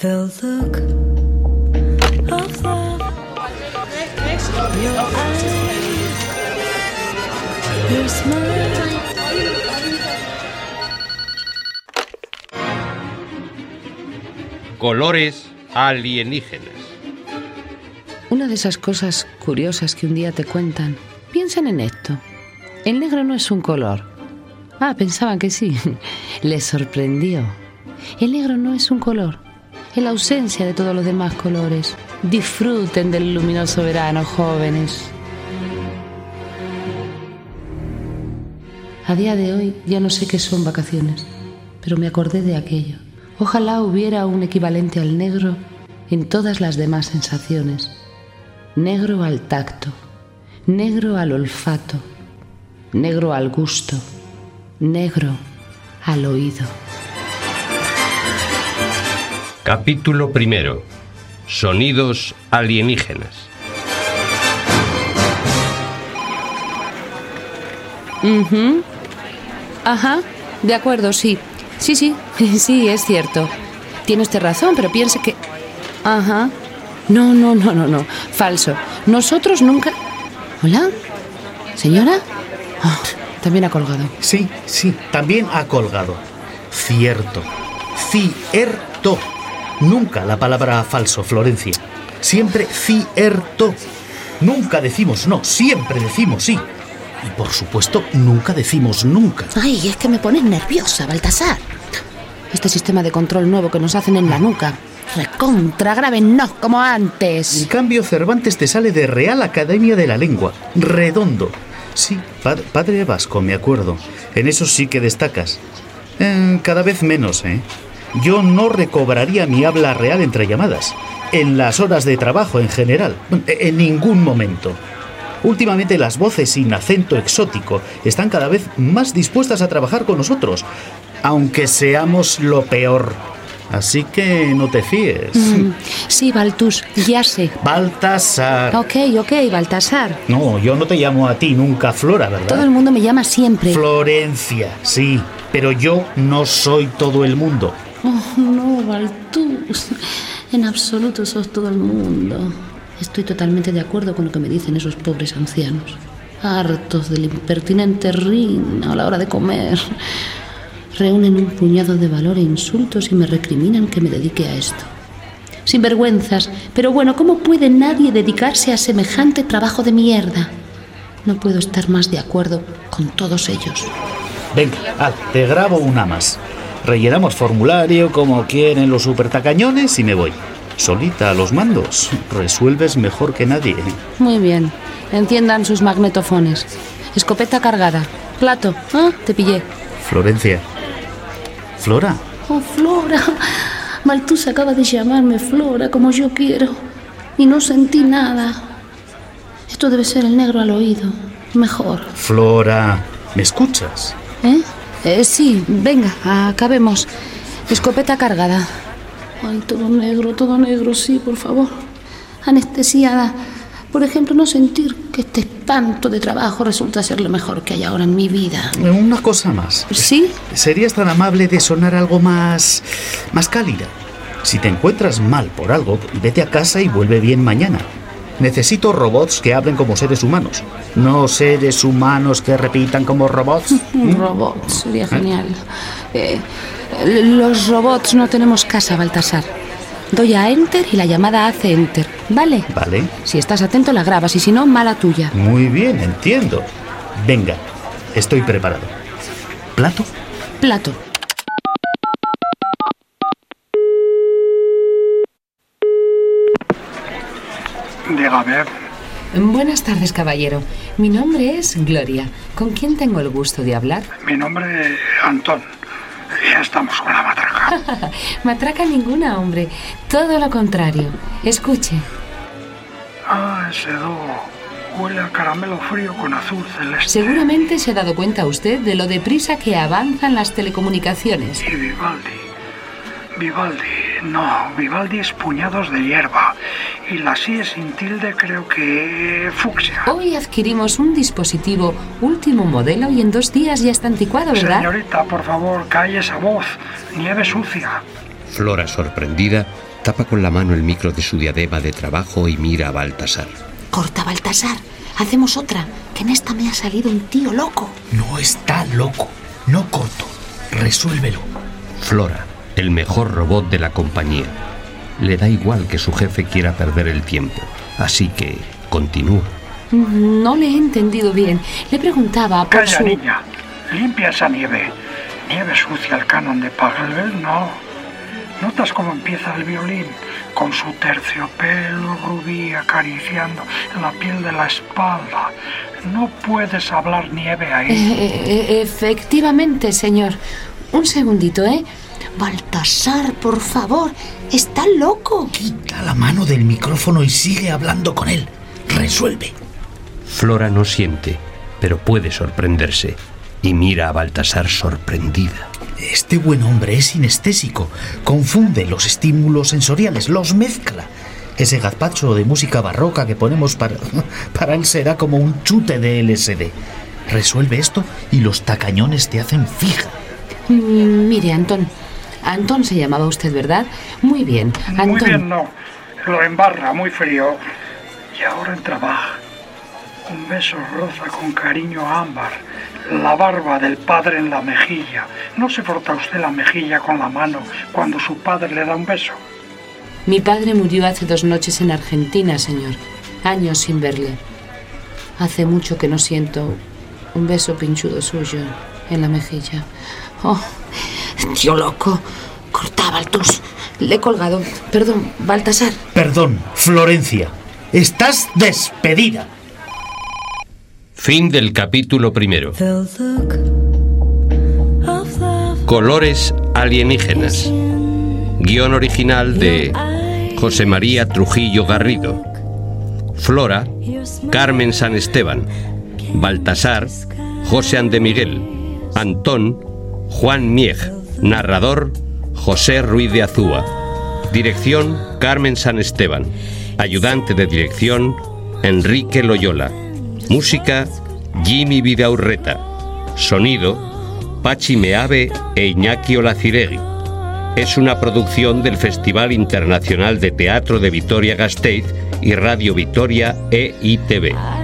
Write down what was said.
The look of love, your eyes, your smile. Colores alienígenas. Una de esas cosas curiosas que un día te cuentan. Piensen en esto. El negro no es un color. Ah, pensaban que sí. Les sorprendió. El negro no es un color. Es la ausencia de todos los demás colores. Disfruten del luminoso verano, jóvenes. A día de hoy ya no sé qué son vacaciones, pero me acordé de aquello. Ojalá hubiera un equivalente al negro en todas las demás sensaciones. Negro al tacto, negro al olfato, negro al gusto, negro al oído. Capítulo primero. Sonidos alienígenas. Ujú. Ajá, de acuerdo, sí. Sí, sí, sí, es cierto. Tiene usted razón, pero piense que... Ajá. No, no, no, no, no. Falso. Nosotros nunca... ¿Hola? ¿Señora? Ah, también ha colgado. Sí, sí, también ha colgado. Cierto. Cierto. Nunca la palabra falso, Florencia. Siempre cierto. Nunca decimos no, siempre decimos sí. Y por supuesto, nunca decimos nunca. Ay, es que me pones nerviosa, Baltasar. Este sistema de control nuevo que nos hacen en la nuca. Recontra, grábennos como En antes. cambio, Cervantes te sale de Real Academia de la Lengua. Redondo. Sí, pad- padre vasco, me acuerdo. En eso sí que destacas. Eh, cada vez menos, ¿eh? Yo no recobraría mi habla real entre llamadas. En las horas de trabajo en general. En ningún momento. Últimamente las voces sin acento exótico están cada vez más dispuestas a trabajar con nosotros, aunque seamos lo peor. Así que no te fíes. Mm, Sí, Baltus, ya sé. Baltasar. Ok, ok, Baltasar. No, yo no te llamo a ti nunca Flora, ¿verdad? Todo el mundo me llama siempre. Florencia, sí, pero yo no soy todo el mundo. Oh, no, Baltus. En absoluto sos todo el mundo. Estoy totalmente de acuerdo con lo que me dicen esos pobres ancianos. Hartos del impertinente rin a la hora de comer. Reúnen un puñado de valor e insultos y me recriminan que me dedique a esto. Sin vergüenzas, pero bueno, ¿cómo puede nadie dedicarse a semejante trabajo de mierda? No puedo estar más de acuerdo con todos ellos. Venga, haz, te grabo una más. Rellenamos formulario como quieren los supertacañones y me voy. Solita a los mandos. Resuelves mejor que nadie. Muy bien. Enciendan sus magnetofones. Escopeta cargada. Plato. Ah, te pillé. Florencia. Flora. Oh, Flora. Maltus acaba de llamarme Flora como yo quiero. Y no sentí nada. Esto debe ser el negro al oído. Mejor. Flora. ¿Me escuchas? ¿Eh? Eh, sí, venga, acabemos. Escopeta cargada. Ay, todo negro, todo negro, sí, por favor. Anestesiada. Por ejemplo, no sentir que este espanto de trabajo resulta ser lo mejor que hay ahora en mi vida. Una cosa más. ¿Sí? ¿Serías tan amable de sonar algo más. más cálida? Si te encuentras mal por algo, vete a casa y vuelve bien mañana. Necesito robots que hablen como seres humanos, no seres humanos que repitan como robots. Un robot, sería genial. Eh, los robots no tenemos casa, Baltasar. Doy a Enter y la llamada hace Enter. ¿Vale? Vale, Si estás atento, la grabas y si no, mala tuya. muy bien, entiendo. Venga, estoy preparado. ¿Plato? Plato. Dígame, Buenas tardes, caballero. Mi nombre es Gloria. ¿Con quién tengo el gusto de hablar? mi nombre es Antón. Ya estamos con la matraca. Matraca ninguna, hombre. Todo lo contrario. Escuche. Ah, ese do huele a caramelo frío con azul celeste. Seguramente se ha dado cuenta usted de lo deprisa que avanzan las telecomunicaciones. Y Vivaldi. Vivaldi, no, Vivaldi es puñados de hierba. Y la sí es sin tilde creo que fucsia. Hoy adquirimos un dispositivo último modelo y en dos días ya está anticuado, ¿verdad? Señorita, por favor, calle esa voz. Nieve sucia. Flora, sorprendida, tapa con la mano el micro de su diadema de trabajo y mira a Baltasar. Corta, Baltasar. Hacemos otra, que en esta me ha salido un tío loco. No está loco. No corto. Resuélvelo. Flora, el mejor robot de la compañía. Le da igual que su jefe quiera perder el tiempo, así que continúa. No le he entendido bien. Le preguntaba por Calla, su... niña. Limpia esa nieve. Nieve sucia el canon de Paglevel, no. ¿Notas cómo empieza el violín? Con su terciopelo rubí acariciando la piel de la espalda. No puedes hablar nieve ahí. Eh, eh, efectivamente, señor. Un segundito, ¿eh? Baltasar, por favor. Está loco. Quita la mano del micrófono y sigue hablando con él. Resuelve. Flora no siente, pero puede sorprenderse, y mira a Baltasar sorprendida. Este buen hombre es sinestésico. Confunde los estímulos sensoriales, los mezcla. Ese gazpacho de música barroca que ponemos para, para él será como un chute de LSD. Resuelve esto y los tacañones te hacen fija. Mm, Mire, Antón. Antón se llamaba usted, ¿verdad? Muy bien. Antón. Muy bien, no. Lo embarra, muy frío. Y ahora en trabajo. Un beso roza con cariño a ámbar. La barba del padre en la mejilla. ¿No se frota usted la mejilla con la mano cuando su padre le da un beso? Mi padre murió hace dos noches en Argentina, señor. Años sin verle. Hace mucho que no siento un beso pinchudo suyo en la mejilla. Oh, tío loco. Cortaba el tos. Le he colgado. Perdón, Baltasar. Perdón, Florencia. Estás despedida. Fin del capítulo primero. Colores alienígenas. Guión original de José María Trujillo Garrido. Flora, Carmen San Esteban. Baltasar, José Ande Miguel. Antón, Juan Mieg. Narrador, José Ruiz de Azúa. Dirección, Carmen San Esteban. Ayudante de dirección, Enrique Loyola. Música, Jimmy Vidaurreta. Sonido, Pachi Meave e Iñaki Olaciregui. Es una producción del Festival Internacional de Teatro de Vitoria-Gasteiz y Radio Vitoria EITV.